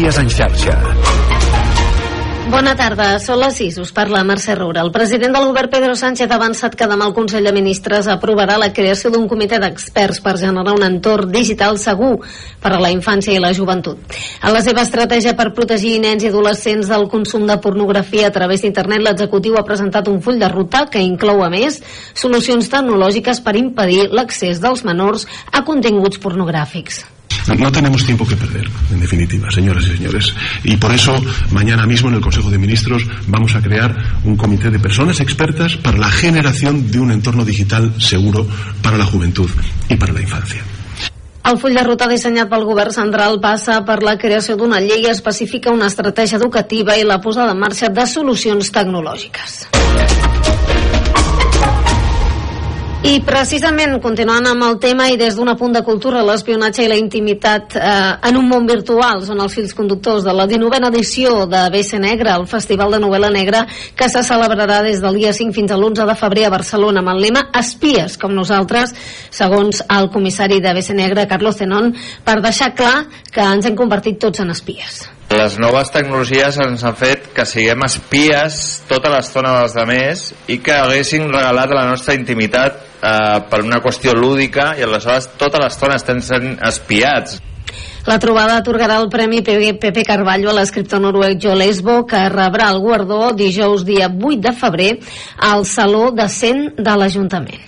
Notícies en xarxa. Bona tarda, són les 6, us parla Mercè Roura. El president del govern Pedro Sánchez ha avançat que demà el Consell de Ministres aprovarà la creació d'un comitè d'experts per generar un entorn digital segur per a la infància i la joventut. En la seva estratègia per protegir nens i adolescents del consum de pornografia a través d'internet, l'executiu ha presentat un full de ruta que inclou, a més, solucions tecnològiques per impedir l'accés dels menors a continguts pornogràfics. No tenemos tiempo que perder, en definitiva, señoras y señores. Y por eso, mañana mismo en el Consejo de Ministros vamos a crear un comité de personas expertas para la generación de un entorno digital seguro para la juventud y para la infancia. El full de ruta dissenyat pel govern central passa per la creació d'una llei específica, una estratègia educativa i la posada en marxa de solucions tecnològiques. I precisament, continuant amb el tema i des d'un punt de cultura, l'espionatge i la intimitat eh, en un món virtual són els fils conductors de la 19a edició de BC Negra, el Festival de Novel·la Negra, que se celebrarà des del dia 5 fins a l'11 de febrer a Barcelona, amb el lema Espies, com nosaltres, segons el comissari de BC Negra, Carlos Zenón, per deixar clar que ens hem convertit tots en espies. Les noves tecnologies ens han fet que siguem espies tota l'estona dels demés i que haguessin regalat la nostra intimitat eh, per una qüestió lúdica i aleshores tota l'estona estem sent espiats. La trobada atorgarà el Premi Pepe Carballo a l'escriptor noruec Jo Lesbo, que rebrà el guardó dijous dia 8 de febrer al Saló de Cent de l'Ajuntament.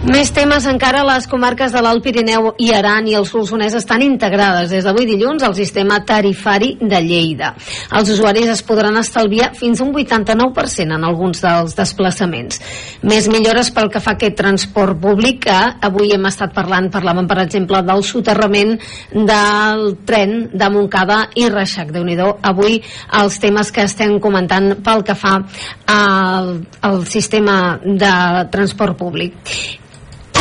Més temes encara, les comarques de l'Alt Pirineu i Aran i el Solsonès estan integrades des d'avui dilluns al sistema tarifari de Lleida. Els usuaris es podran estalviar fins a un 89% en alguns dels desplaçaments. Més millores pel que fa a aquest transport públic que avui hem estat parlant, parlàvem per exemple del soterrament del tren de Montcada i Reixac. déu nhi avui els temes que estem comentant pel que fa al, al sistema de transport públic.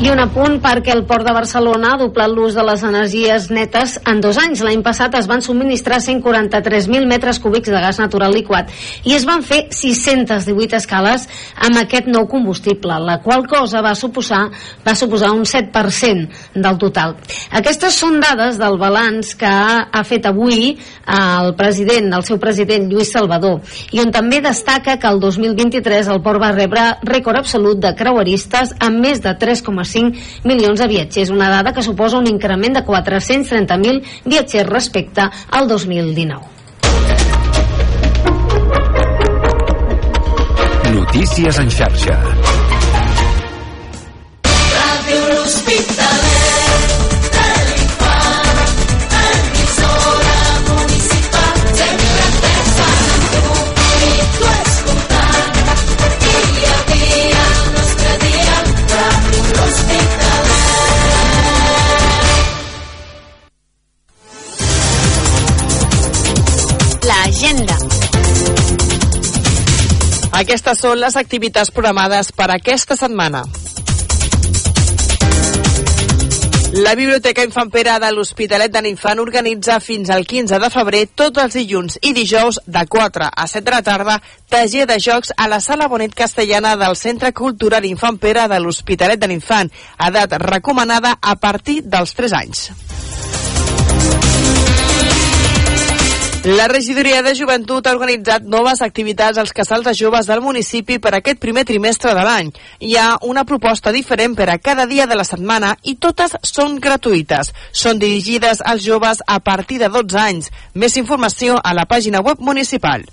I un apunt perquè el Port de Barcelona ha doblat l'ús de les energies netes en dos anys. L'any passat es van subministrar 143.000 metres cúbics de gas natural liquat i es van fer 618 escales amb aquest nou combustible, la qual cosa va suposar, va suposar un 7% del total. Aquestes són dades del balanç que ha fet avui el president, el seu president Lluís Salvador, i on també destaca que el 2023 el port va rebre rècord absolut de creueristes amb més de 3,5 1,5 milions de viatgers, una dada que suposa un increment de 430.000 viatgers respecte al 2019. Notícies en xarxa. Aquestes són les activitats programades per aquesta setmana. La Biblioteca Infant Pere de l'Hospitalet de l'Infant organitza fins al 15 de febrer tots els dilluns i dijous de 4 a 7 de la tarda taller de jocs a la Sala Bonet Castellana del Centre Cultural Infant Pere de l'Hospitalet de l'Infant, edat recomanada a partir dels 3 anys. La regidoria de joventut ha organitzat noves activitats als casals de joves del municipi per aquest primer trimestre de l'any. Hi ha una proposta diferent per a cada dia de la setmana i totes són gratuïtes. Són dirigides als joves a partir de 12 anys. Més informació a la pàgina web municipal.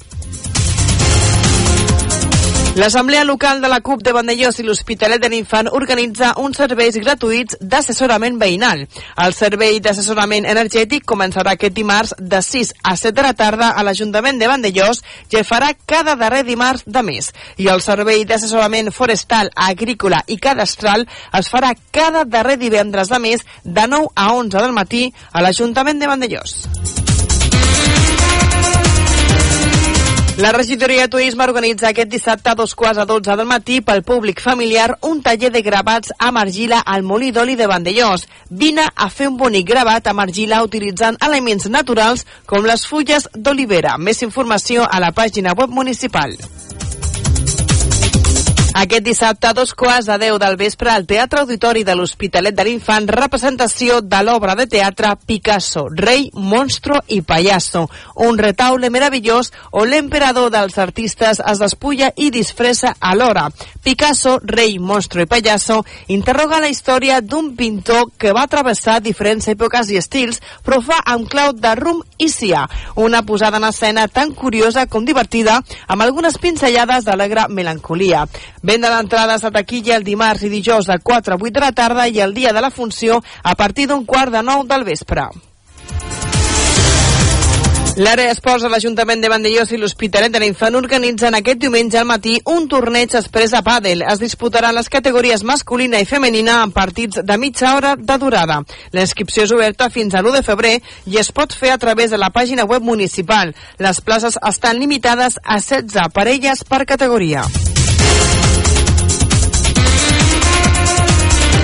L'Assemblea Local de la CUP de Vandellós i l'Hospitalet de l'Infant organitza uns serveis gratuïts d'assessorament veïnal. El servei d'assessorament energètic començarà aquest dimarts de 6 a 7 de la tarda a l'Ajuntament de Vandellós i farà cada darrer dimarts de mes. I el servei d'assessorament forestal, agrícola i cadastral es farà cada darrer divendres de mes de 9 a 11 del matí a l'Ajuntament de Vandellós. La regidoria de Turisme organitza aquest dissabte a dos quarts a dotze del matí pel públic familiar un taller de gravats amb argila al molí d'oli de Vandellós. Vine a fer un bonic gravat amb argila utilitzant elements naturals com les fulles d'olivera. Més informació a la pàgina web municipal. Aquest dissabte, a dos quarts de deu del vespre, al Teatre Auditori de l'Hospitalet de l'Infant, representació de l'obra de teatre Picasso, rei, monstro i payaso, un retaule meravellós on l'emperador dels artistes es despulla i disfressa alhora. Picasso, rei, monstro i payaso, interroga la història d'un pintor que va travessar diferents èpoques i estils, però fa amb clau de rum i sia, una posada en escena tan curiosa com divertida, amb algunes pinzellades d'alegre melancolia. Venda d'entrades a taquilla el dimarts i dijous de 4 a 8 de la tarda i el dia de la funció a partir d'un quart de 9 del vespre. L'àrea esports de l'Ajuntament de Vandellós i l'Hospitalet de l'Infant organitzen aquest diumenge al matí un torneig express a pàdel. Es disputaran les categories masculina i femenina en partits de mitja hora de durada. La inscripció és oberta fins a l'1 de febrer i es pot fer a través de la pàgina web municipal. Les places estan limitades a 16 parelles per categoria.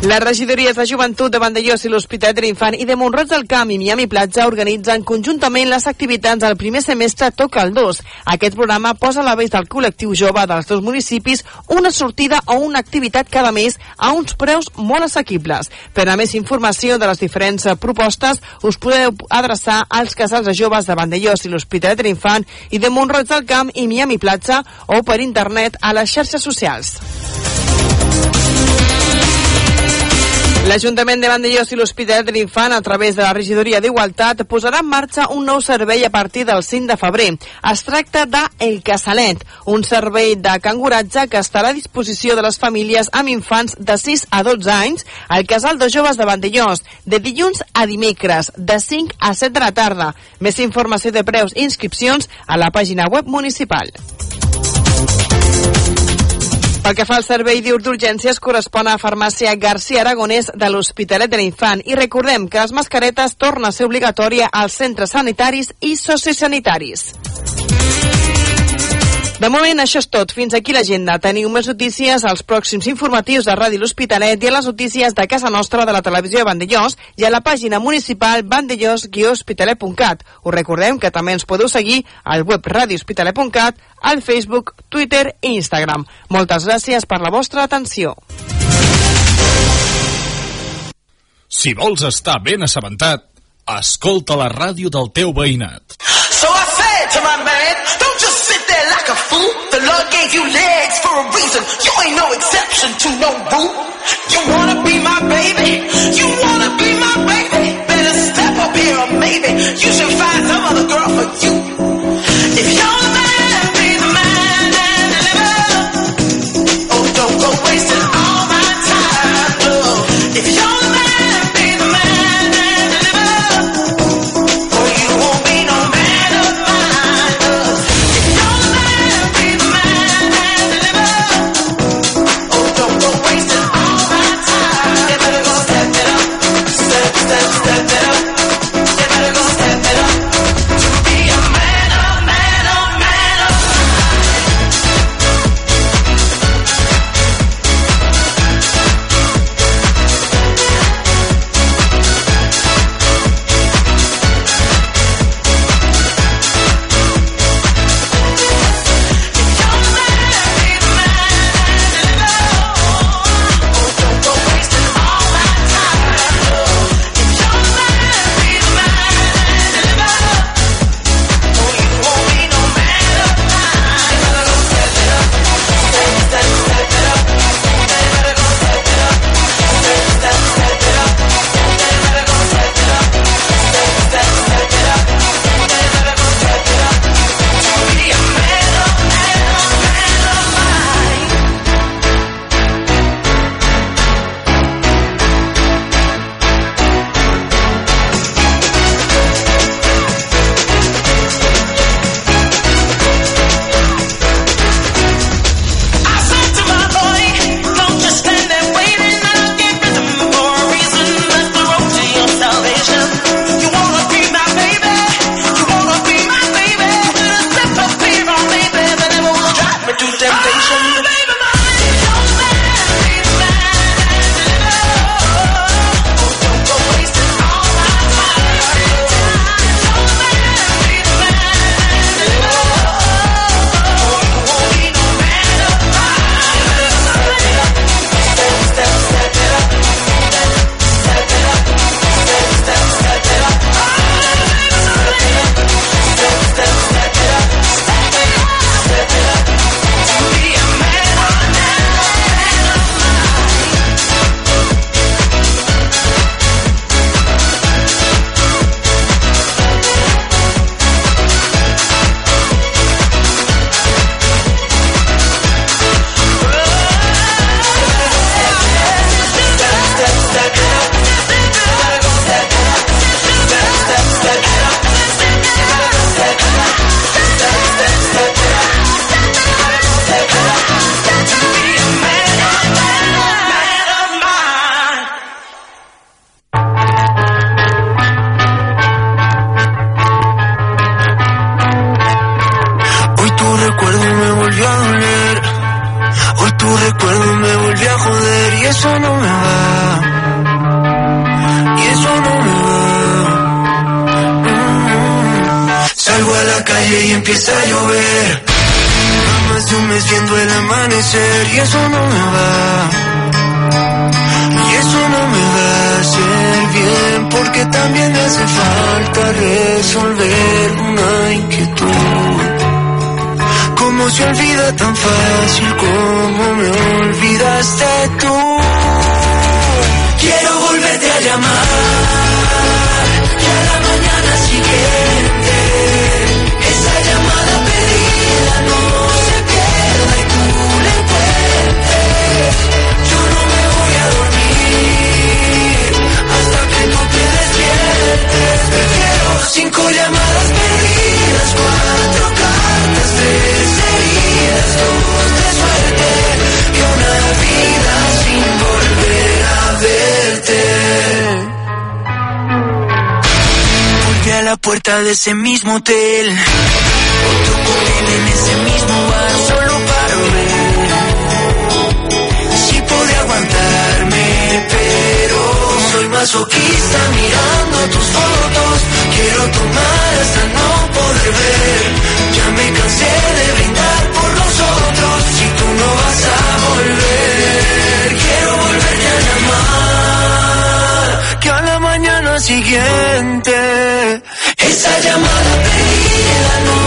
Les regidories de joventut de Vandellós i l'Hospitalet de l'Infant i de Montroig del Camp i Miami Platja organitzen conjuntament les activitats del primer semestre Toca el 2. Aquest programa posa a l'aveix del col·lectiu jove dels dos municipis una sortida o una activitat cada mes a uns preus molt assequibles. Per a més informació de les diferents propostes us podeu adreçar als casals de joves de Vandellós i l'Hospitalet de l'Infant i de Montroig del Camp i Miami Platja o per internet a les xarxes socials. L'Ajuntament de Vandellós i l'Hospitalet de l'Infant, a través de la regidoria d'Igualtat, posarà en marxa un nou servei a partir del 5 de febrer. Es tracta de El Casalet, un servei de canguratge que estarà a disposició de les famílies amb infants de 6 a 12 anys al Casal de Joves de Vandellós, de dilluns a dimecres, de 5 a 7 de la tarda. Més informació de preus i inscripcions a la pàgina web municipal. Pel que fa al servei diur d'urgències correspon a Farmàcia García Aragonès de l'Hospitalet de l'Infant i recordem que les mascaretes torna a ser obligatòria als centres sanitaris i sociosanitaris. De moment, això és tot. Fins aquí l'agenda. Teniu més notícies als pròxims informatius de Ràdio L'Hospitalet i a les notícies de casa nostra de la televisió de Vandellós i a la pàgina municipal vandellós-hospitalet.cat. Us recordem que també ens podeu seguir al web radiohospitalet.cat, al Facebook, Twitter i Instagram. Moltes gràcies per la vostra atenció. Si vols estar ben assabentat, escolta la ràdio del teu veïnat. So I said to my man, don't legs for a reason. You ain't no exception to no rule. You wanna be my baby? You wanna be my baby? Better step up here or maybe you should find some other girl for you. If you're olvida tan de ese mismo hotel. Otro cóctel en ese mismo bar solo para ver si pude aguantarme, pero soy masoquista mirando tus fotos. Quiero tomar hasta no poder ver. Ya me cansé de brindar por los otros. Si tú no vas a volver, quiero volverte a llamar. Que a la mañana siguiente esa llamada perdida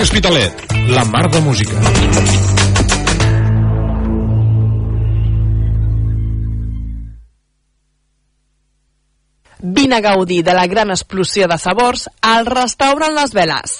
Hospitalet, la mar de música. Vine a gaudir de la gran explosió de sabors al restaurant Les Veles.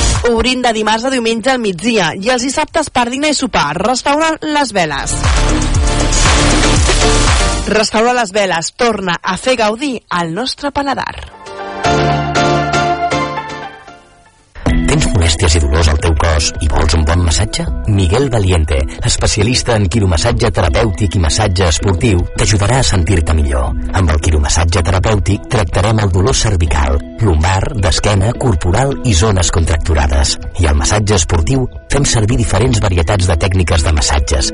Obrint de dimarts a diumenge al migdia i els dissabtes per dinar i sopar. Restaurant Les Veles. Restaurant Les Veles torna a fer gaudir al nostre paladar. Molèsties i dolors al teu cos i vols un bon massatge? Miguel Valiente, especialista en quiromassatge terapèutic i massatge esportiu, t'ajudarà a sentir-te millor. Amb el quiromassatge terapèutic tractarem el dolor cervical, lumbar, d'esquena, corporal i zones contracturades. I al massatge esportiu fem servir diferents varietats de tècniques de massatges,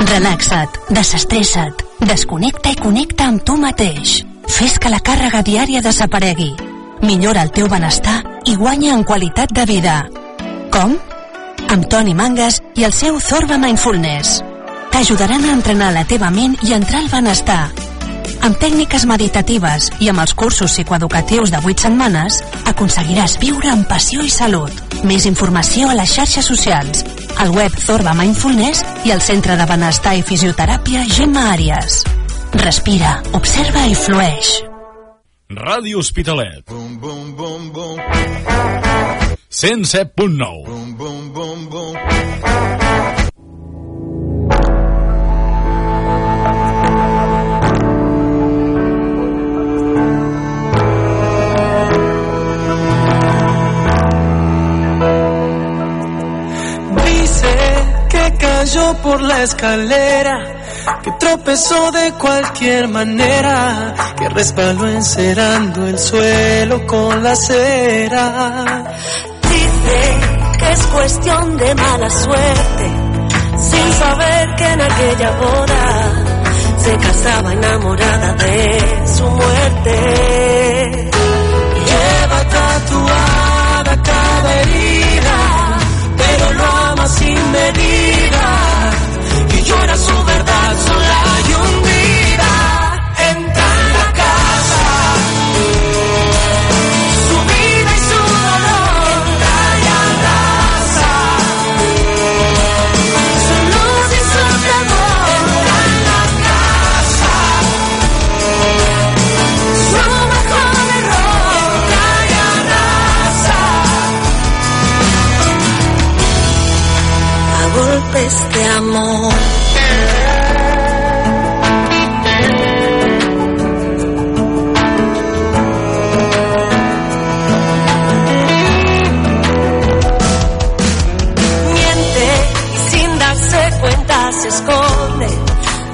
Relaxa't, desestressa't, desconnecta i connecta amb tu mateix. Fes que la càrrega diària desaparegui. Millora el teu benestar i guanya en qualitat de vida. Com? Amb Toni Mangas i el seu Zorba Mindfulness. T'ajudaran a entrenar la teva ment i entrar al benestar. Amb tècniques meditatives i amb els cursos psicoeducatius de 8 setmanes, aconseguiràs viure amb passió i salut. Més informació a les xarxes socials, al web Zorba Mindfulness i al Centre de Benestar i Fisioteràpia Gemma Àries. Respira, observa i flueix. Ràdio Hospitalet. 107.9 por la escalera, que tropezó de cualquier manera, que resbaló encerando el suelo con la cera. Dice que es cuestión de mala suerte, sin saber que en aquella boda se casaba enamorada de su muerte. Lleva tatuada cada herida, pero ama sin medida. Y llora su verdad sola De amor. Miente y sin darse cuenta se esconde,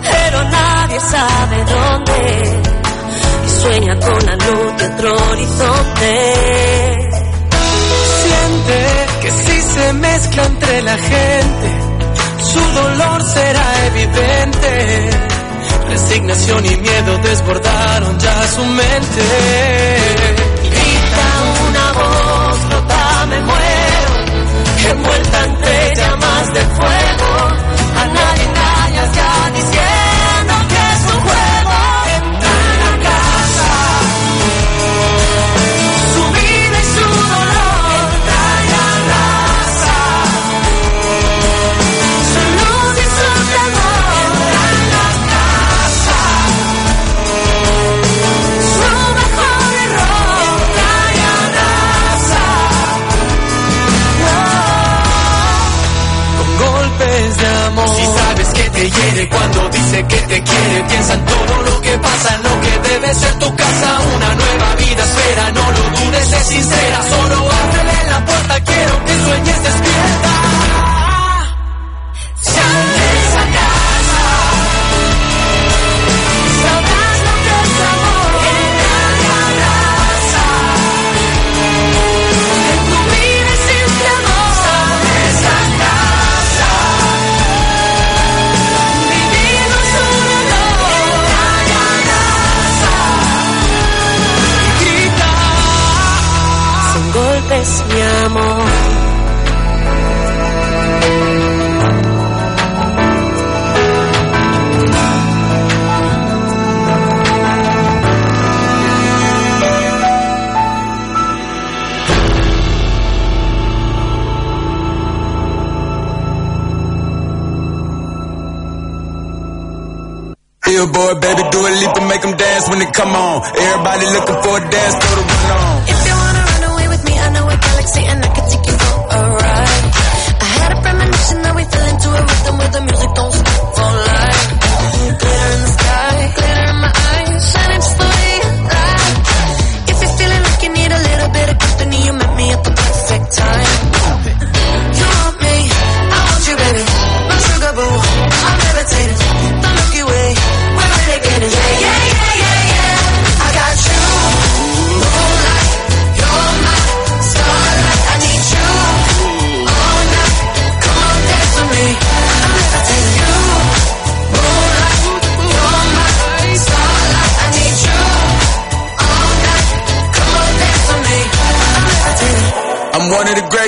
pero nadie sabe dónde. Y sueña con la luz de otro horizonte. Siente que si se mezcla entre la gente, su dolor será evidente. Resignación y miedo desbordaron ya su mente. Grita una voz, rota me muero, envuelta entre llamas de fuego.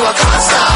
to a commissar.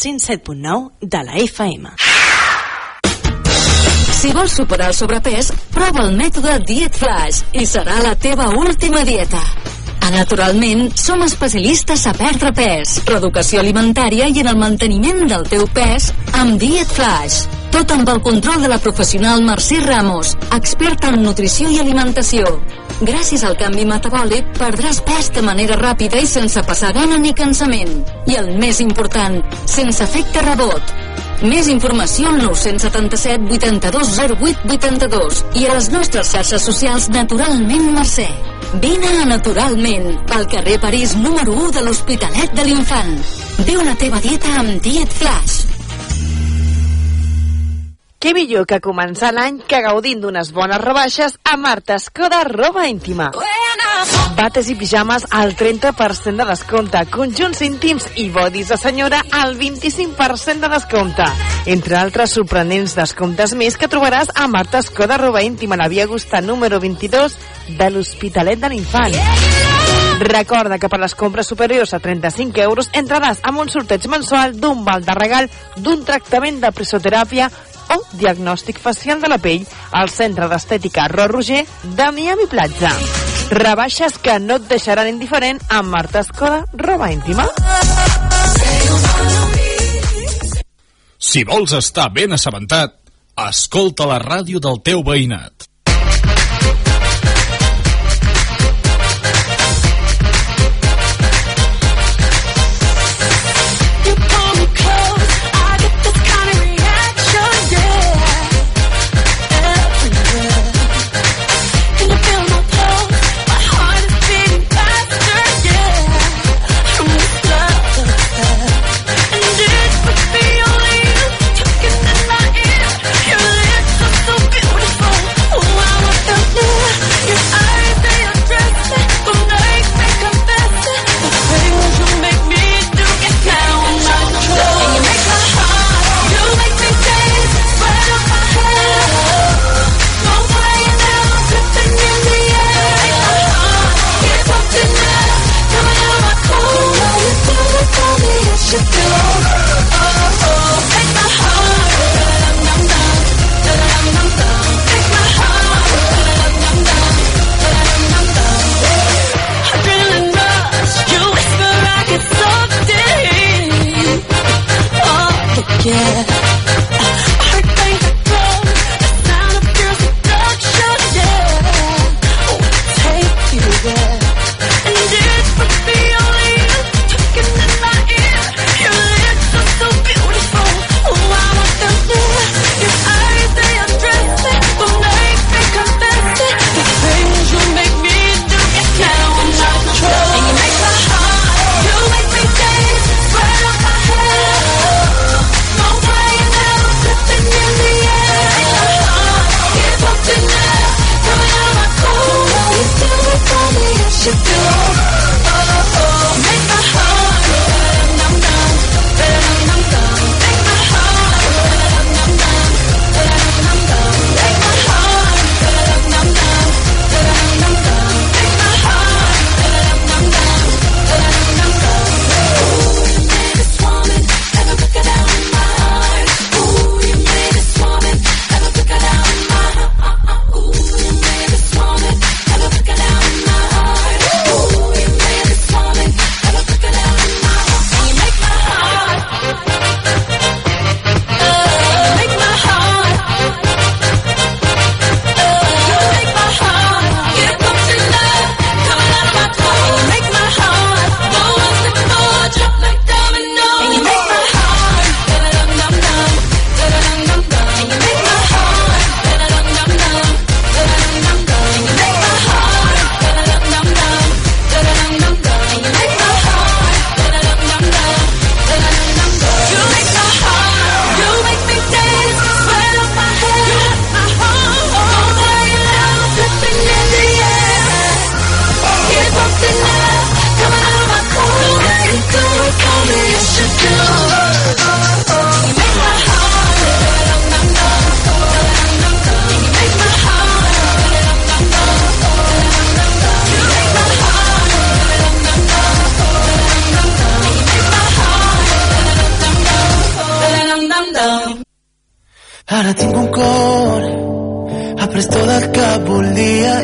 107.9 de la FM. Si vols superar el sobrepès, prova el mètode Diet Flash i serà la teva última dieta. A Naturalment, som especialistes a perdre pes, reeducació alimentària i en el manteniment del teu pes amb Diet Flash. Tot amb el control de la professional Mercè Ramos, experta en nutrició i alimentació. Gràcies al canvi metabòlic, perdràs pes de manera ràpida i sense passar gana ni cansament. I el més important, sense efecte rebot. Més informació al 977 82 08 82 i a les nostres xarxes socials Naturalment Mercè. Vine a Naturalment, pel carrer París número 1 de l'Hospitalet de l'Infant. Viu la teva dieta amb Diet Flash. Què millor que començar l'any que gaudint d'unes bones rebaixes a Marta Escoda Roba Íntima. Bates i pijames al 30% de descompte, conjunts íntims i bodis de senyora al 25% de descompte. Entre altres sorprenents descomptes més que trobaràs a Marta Escoda Roba Íntima, la via Augusta número 22 de l'Hospitalet de l'Infant. Recorda que per les compres superiors a 35 euros entraràs amb un sorteig mensual d'un val de regal d'un tractament de presoteràpia o diagnòstic facial de la pell al Centre d'Estètica Ro Roger de Miami Platja. Rebaixes que no et deixaran indiferent amb Marta Escoda, roba íntima. Si vols estar ben assabentat, escolta la ràdio del teu veïnat.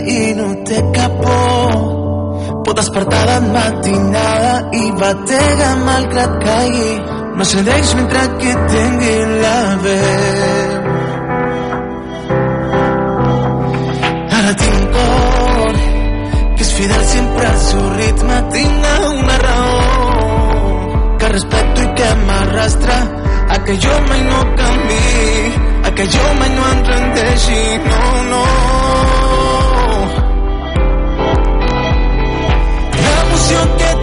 i no té cap por. Pot despertar de matinada i batega malgrat caigui. No s'adeix mentre que tingui la veu. Ara tinc cor que és fidel sempre al seu ritme. Tinc una raó, que respecto i que m'arrastra a que jo mai no canvi, a que jo mai no em rendeixi, no, no. canción que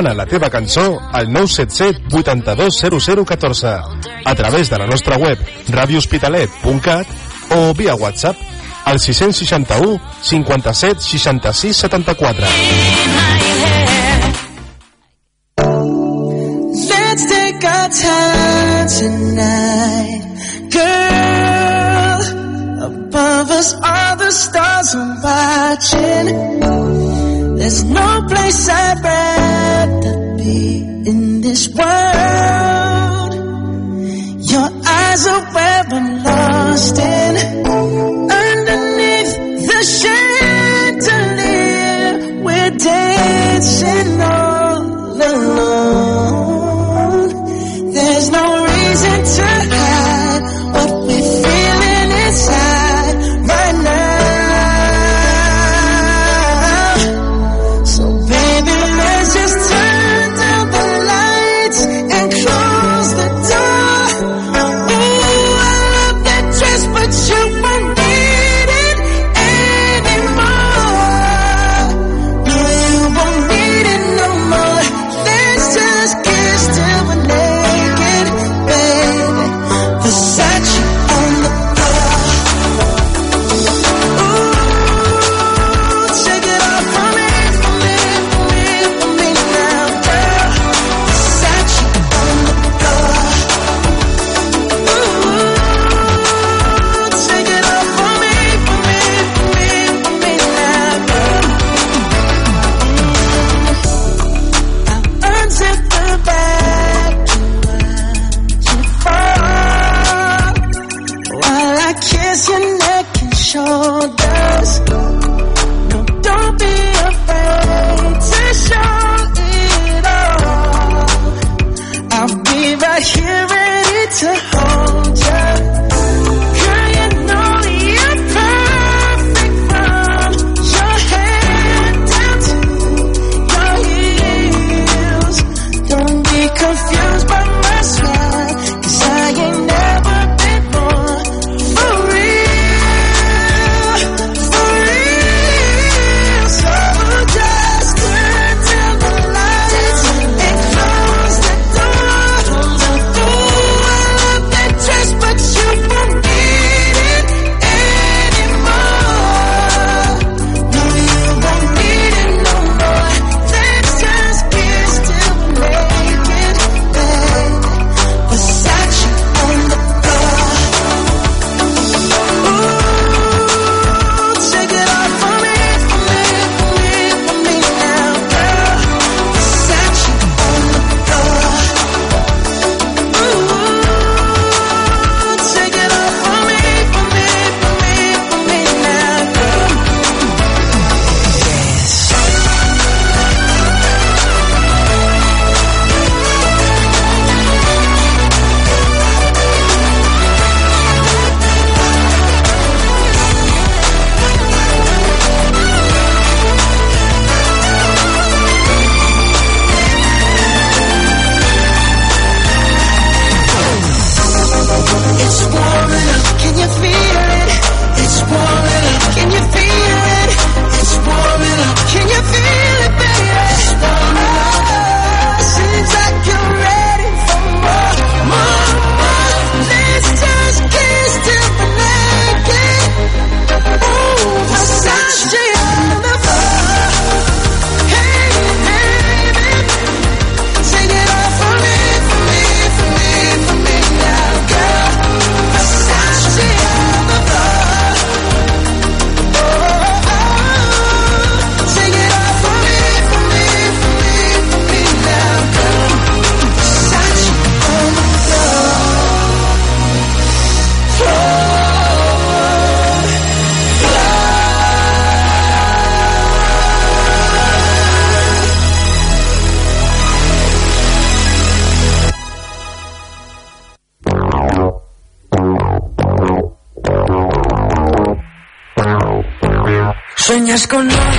Demana la teva cançó al 977 820014 a través de la nostra web radiohospitalet.cat o via WhatsApp al 661 57 66 74. Let's take our time tonight, girl. Above us are the stars I'm watching. There's no place I'd rather. world. Your eyes are where I'm lost in. sueñas con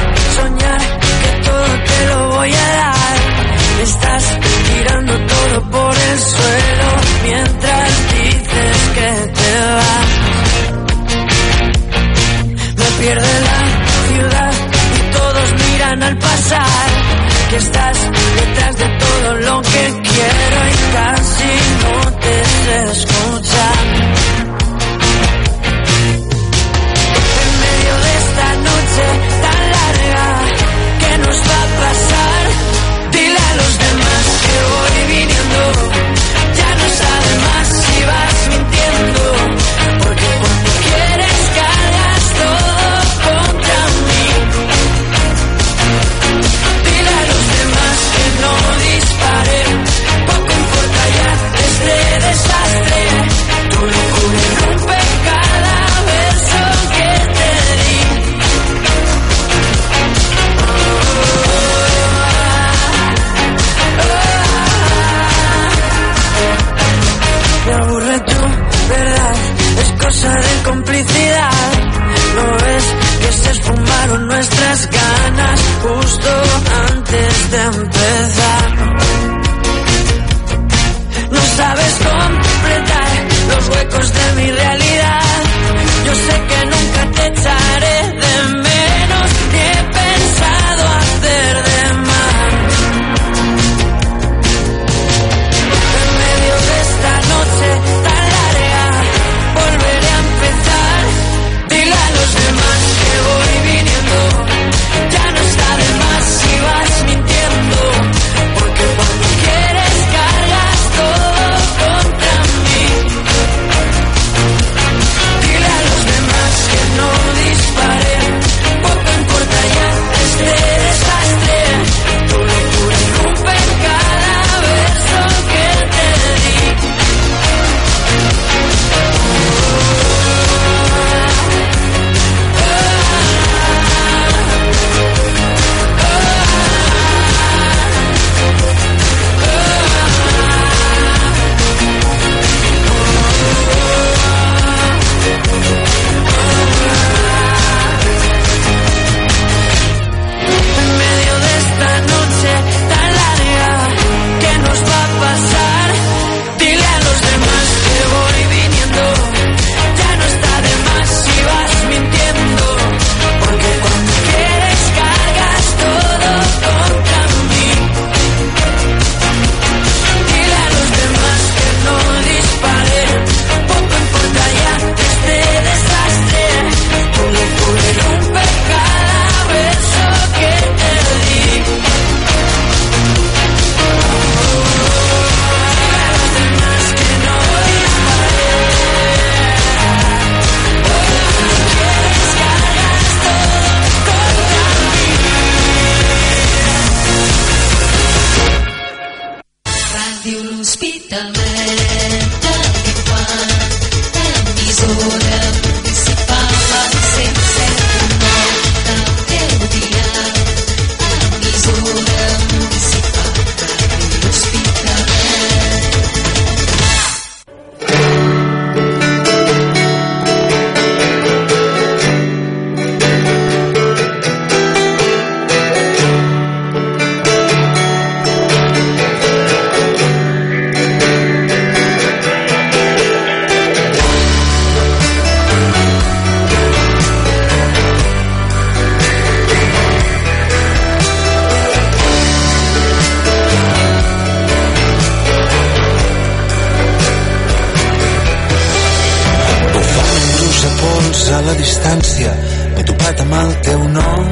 fons a la distància. M'he topat amb el teu nom.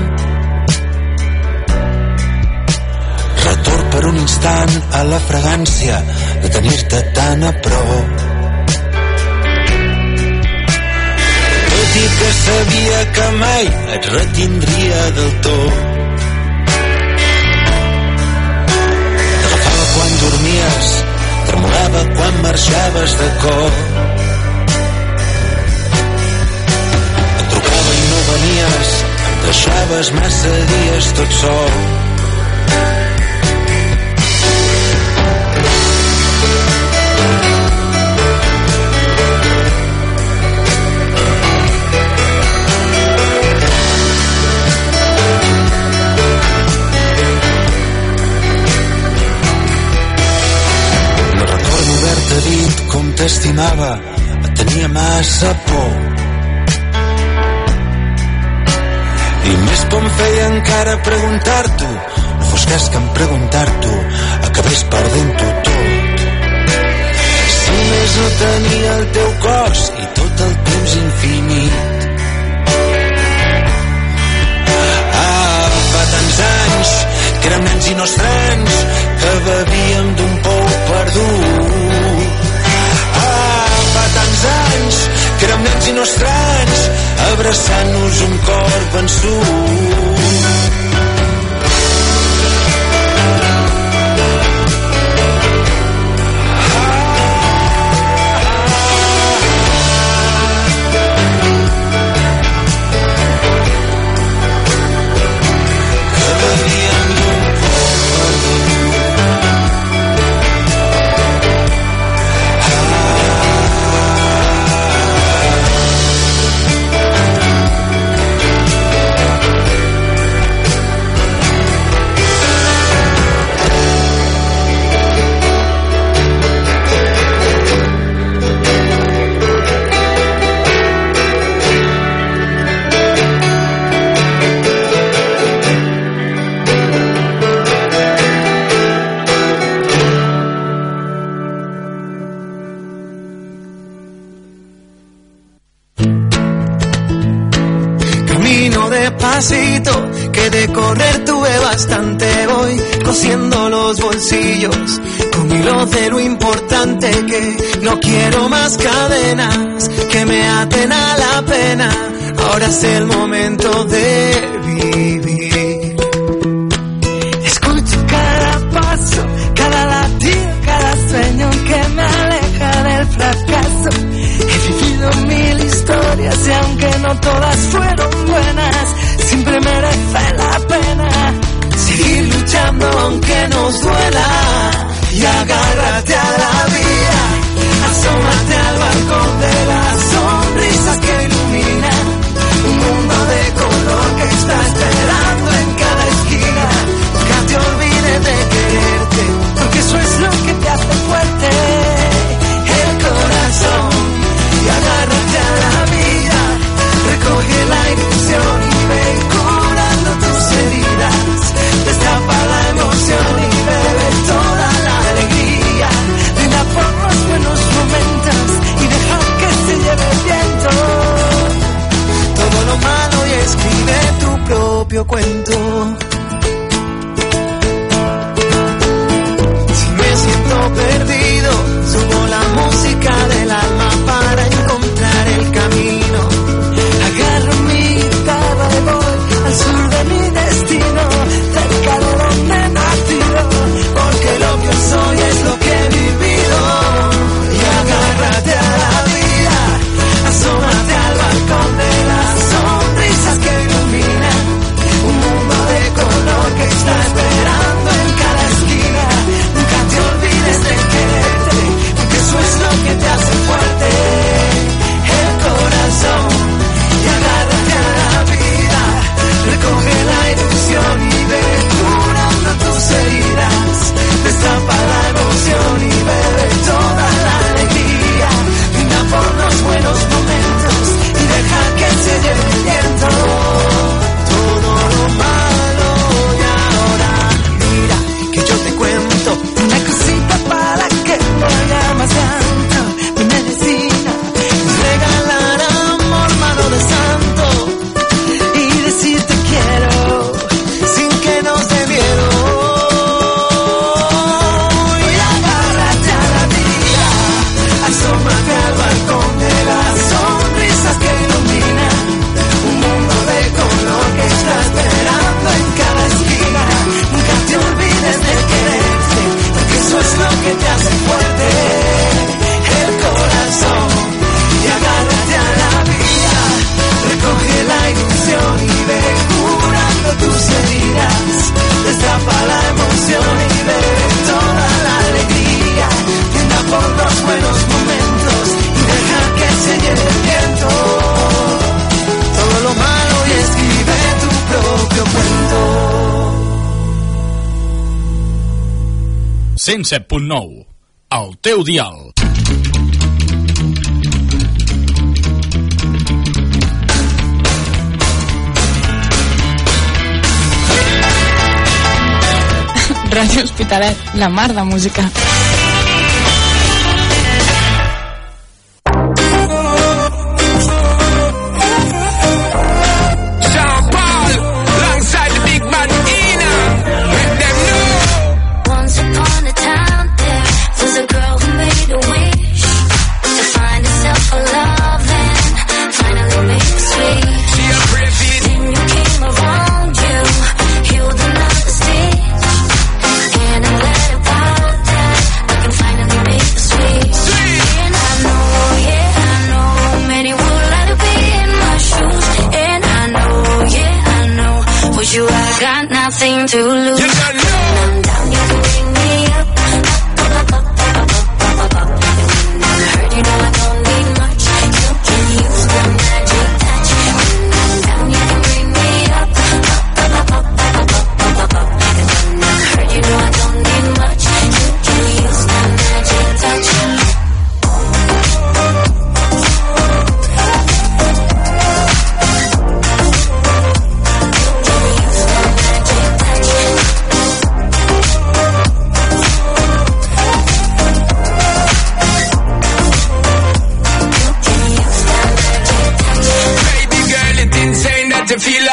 Retorn per un instant a la fragància de tenir-te tan a prop. Tot i que sabia que mai et retindria del tot. T'agafava quan dormies tremolava quan marxaves de cop. vegades em deixaves massa dies tot sol. No recordo haver-te dit com t'estimava, et tenia massa por I més por em feia encara preguntar-t'ho. No fos cas que em preguntar-t'ho. Acabés perdent-ho tot. Si més no tenia el teu cos I tot el temps infinit. Ah, fa tants anys que érem nens i no estrans que bevíem d'un pou perdut. Ah, fa tants anys que érem nens i no estrans abraçant-nos un cor vençut. propio cuento. 107.9, el teu dial. Ràdio Hospitalet, la mar de música. To lose.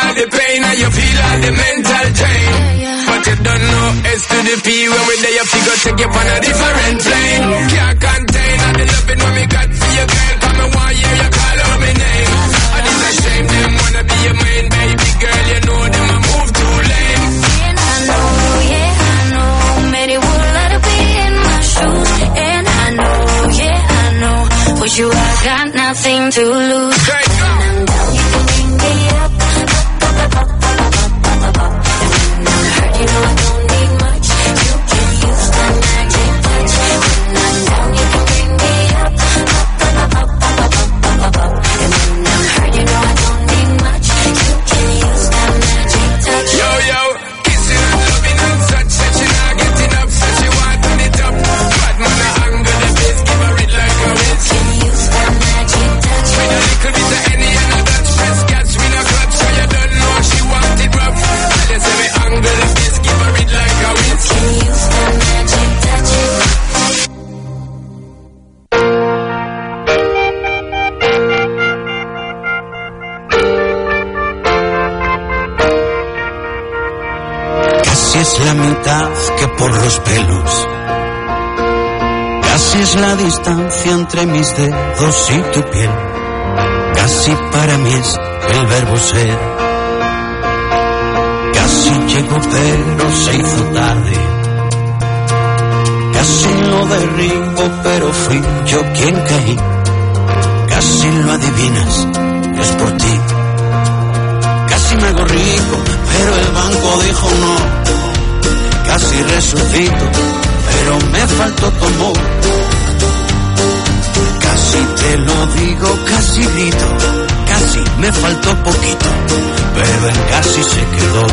All the pain and you feel all the mental drain. But you don't know S to the P when we there, you figure take you on a different plane. Can't contain all the loving when me got for your girl. Come and one year you call out my name. And it's a shame them wanna be your main baby girl. You know them a move too lame. And I know, yeah, I know, many would like to be in my shoes. And I know, yeah, I know, with you I got nothing to lose. When entre mis dedos y tu piel. Casi para mí es el verbo ser. Casi llegó pero se hizo tarde. Casi lo derribo pero fui yo quien caí. Casi lo adivinas, es por ti. Casi me hago rico, pero el banco dijo no. Casi resucito, pero me faltó tu amor. Te lo digo, casi grito, casi me faltó poquito, pero en casi se quedó.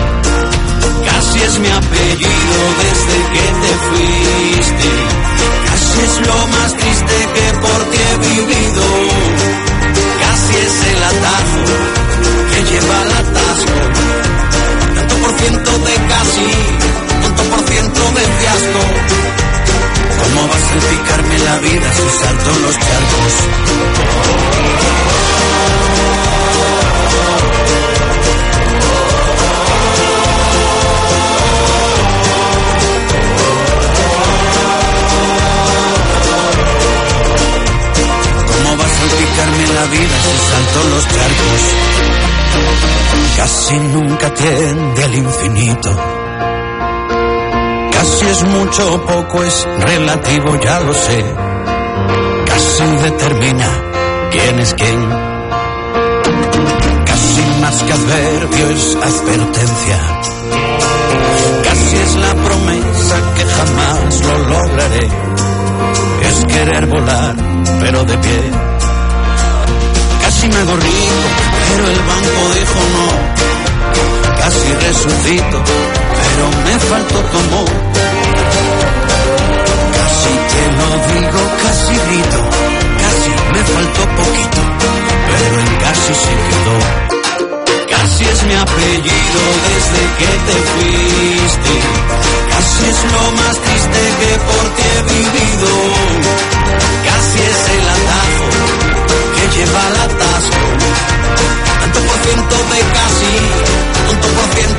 Casi es mi apellido desde que te fuiste. Casi es lo más triste que por ti he vivido. Casi es el atajo que lleva al atasco. Tanto por ciento de casi, tanto por ciento de fiasco. ¿Cómo vas a explicarme la vida si salto los charcos? ¿Cómo vas a explicarme la vida si salto los charcos? Casi nunca tiende al infinito. Casi es mucho o poco, es relativo, ya lo sé. Casi determina quién es quién. Casi más que adverbio es advertencia. Casi es la promesa que jamás lo lograré. Es querer volar, pero de pie. Casi me hago rico, pero el banco dijo no. Casi resucito, pero me faltó tu. Si te lo digo casi grito, casi me faltó poquito, pero el casi se quedó. Casi es mi apellido desde que te fuiste, casi es lo más triste que por ti he vivido, casi es el atajo que lleva al atasco, tanto por ciento de casi, tanto por ciento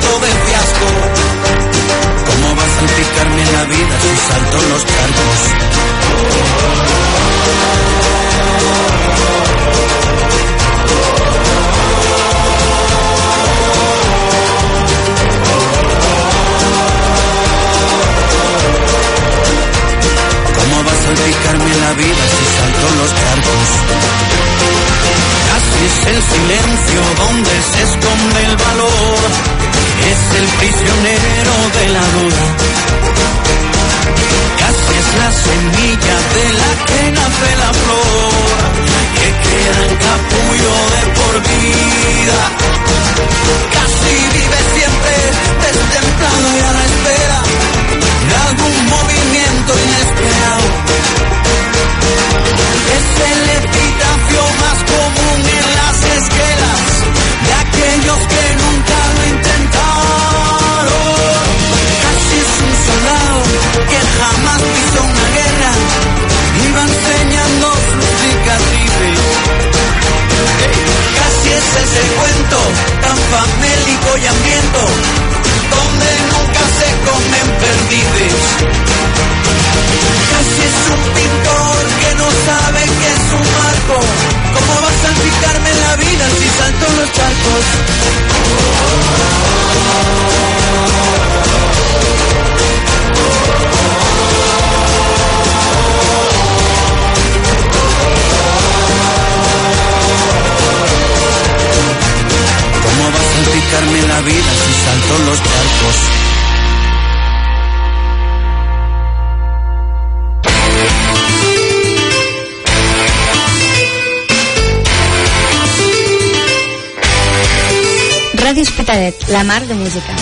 Ràdio Hospitalet, la mar de música.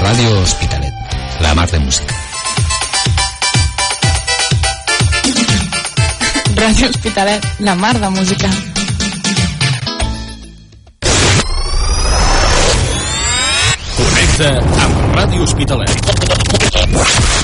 Ràdio Hospitalet, la mar de música. Ràdio Hospitalet, la mar de música. Connecta amb Ràdio Hospitalet.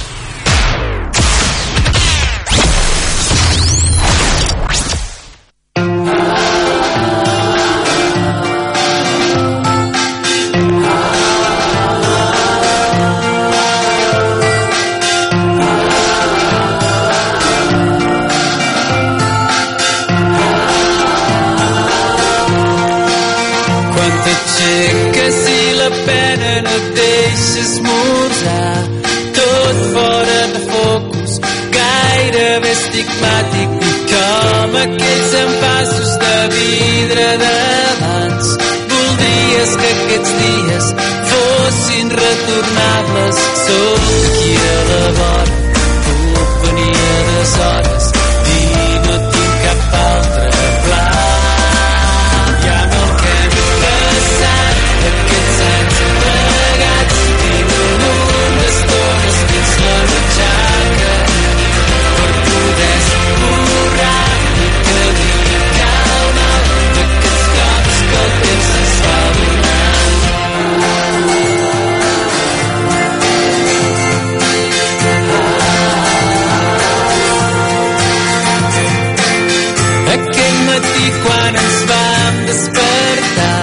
quan ens vam despertar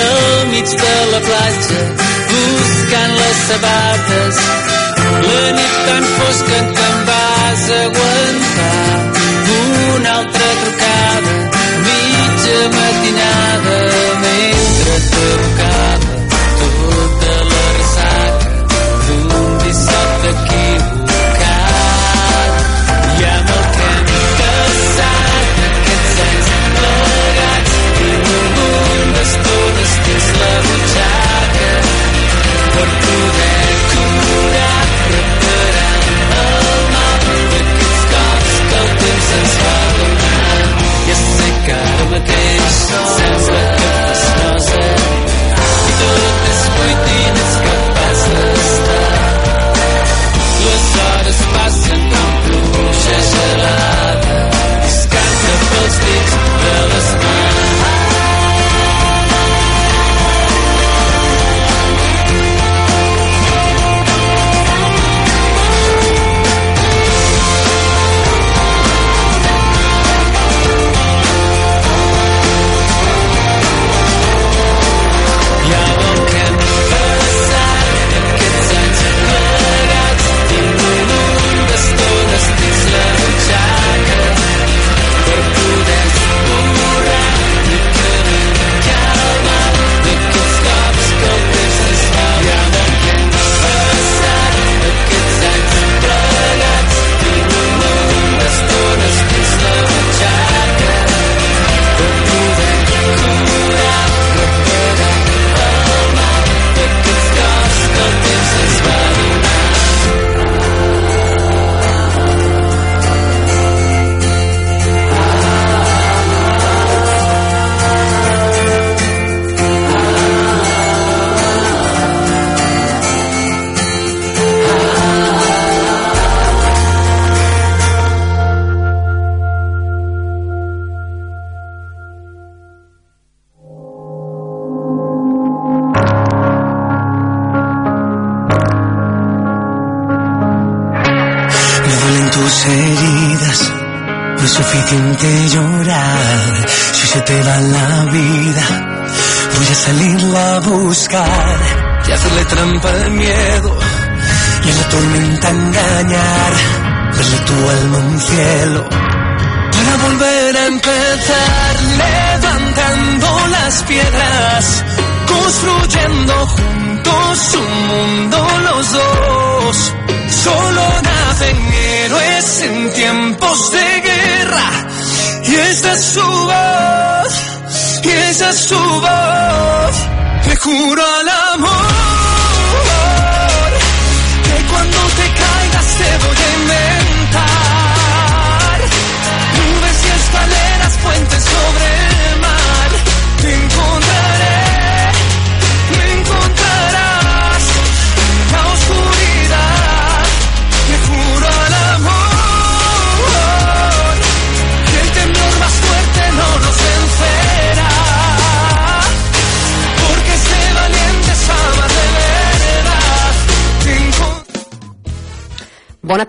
al mig de la platja buscant les sabates. La nit tan fosca que em vas aguantar un altre Senseless.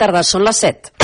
Tarda, són les 7.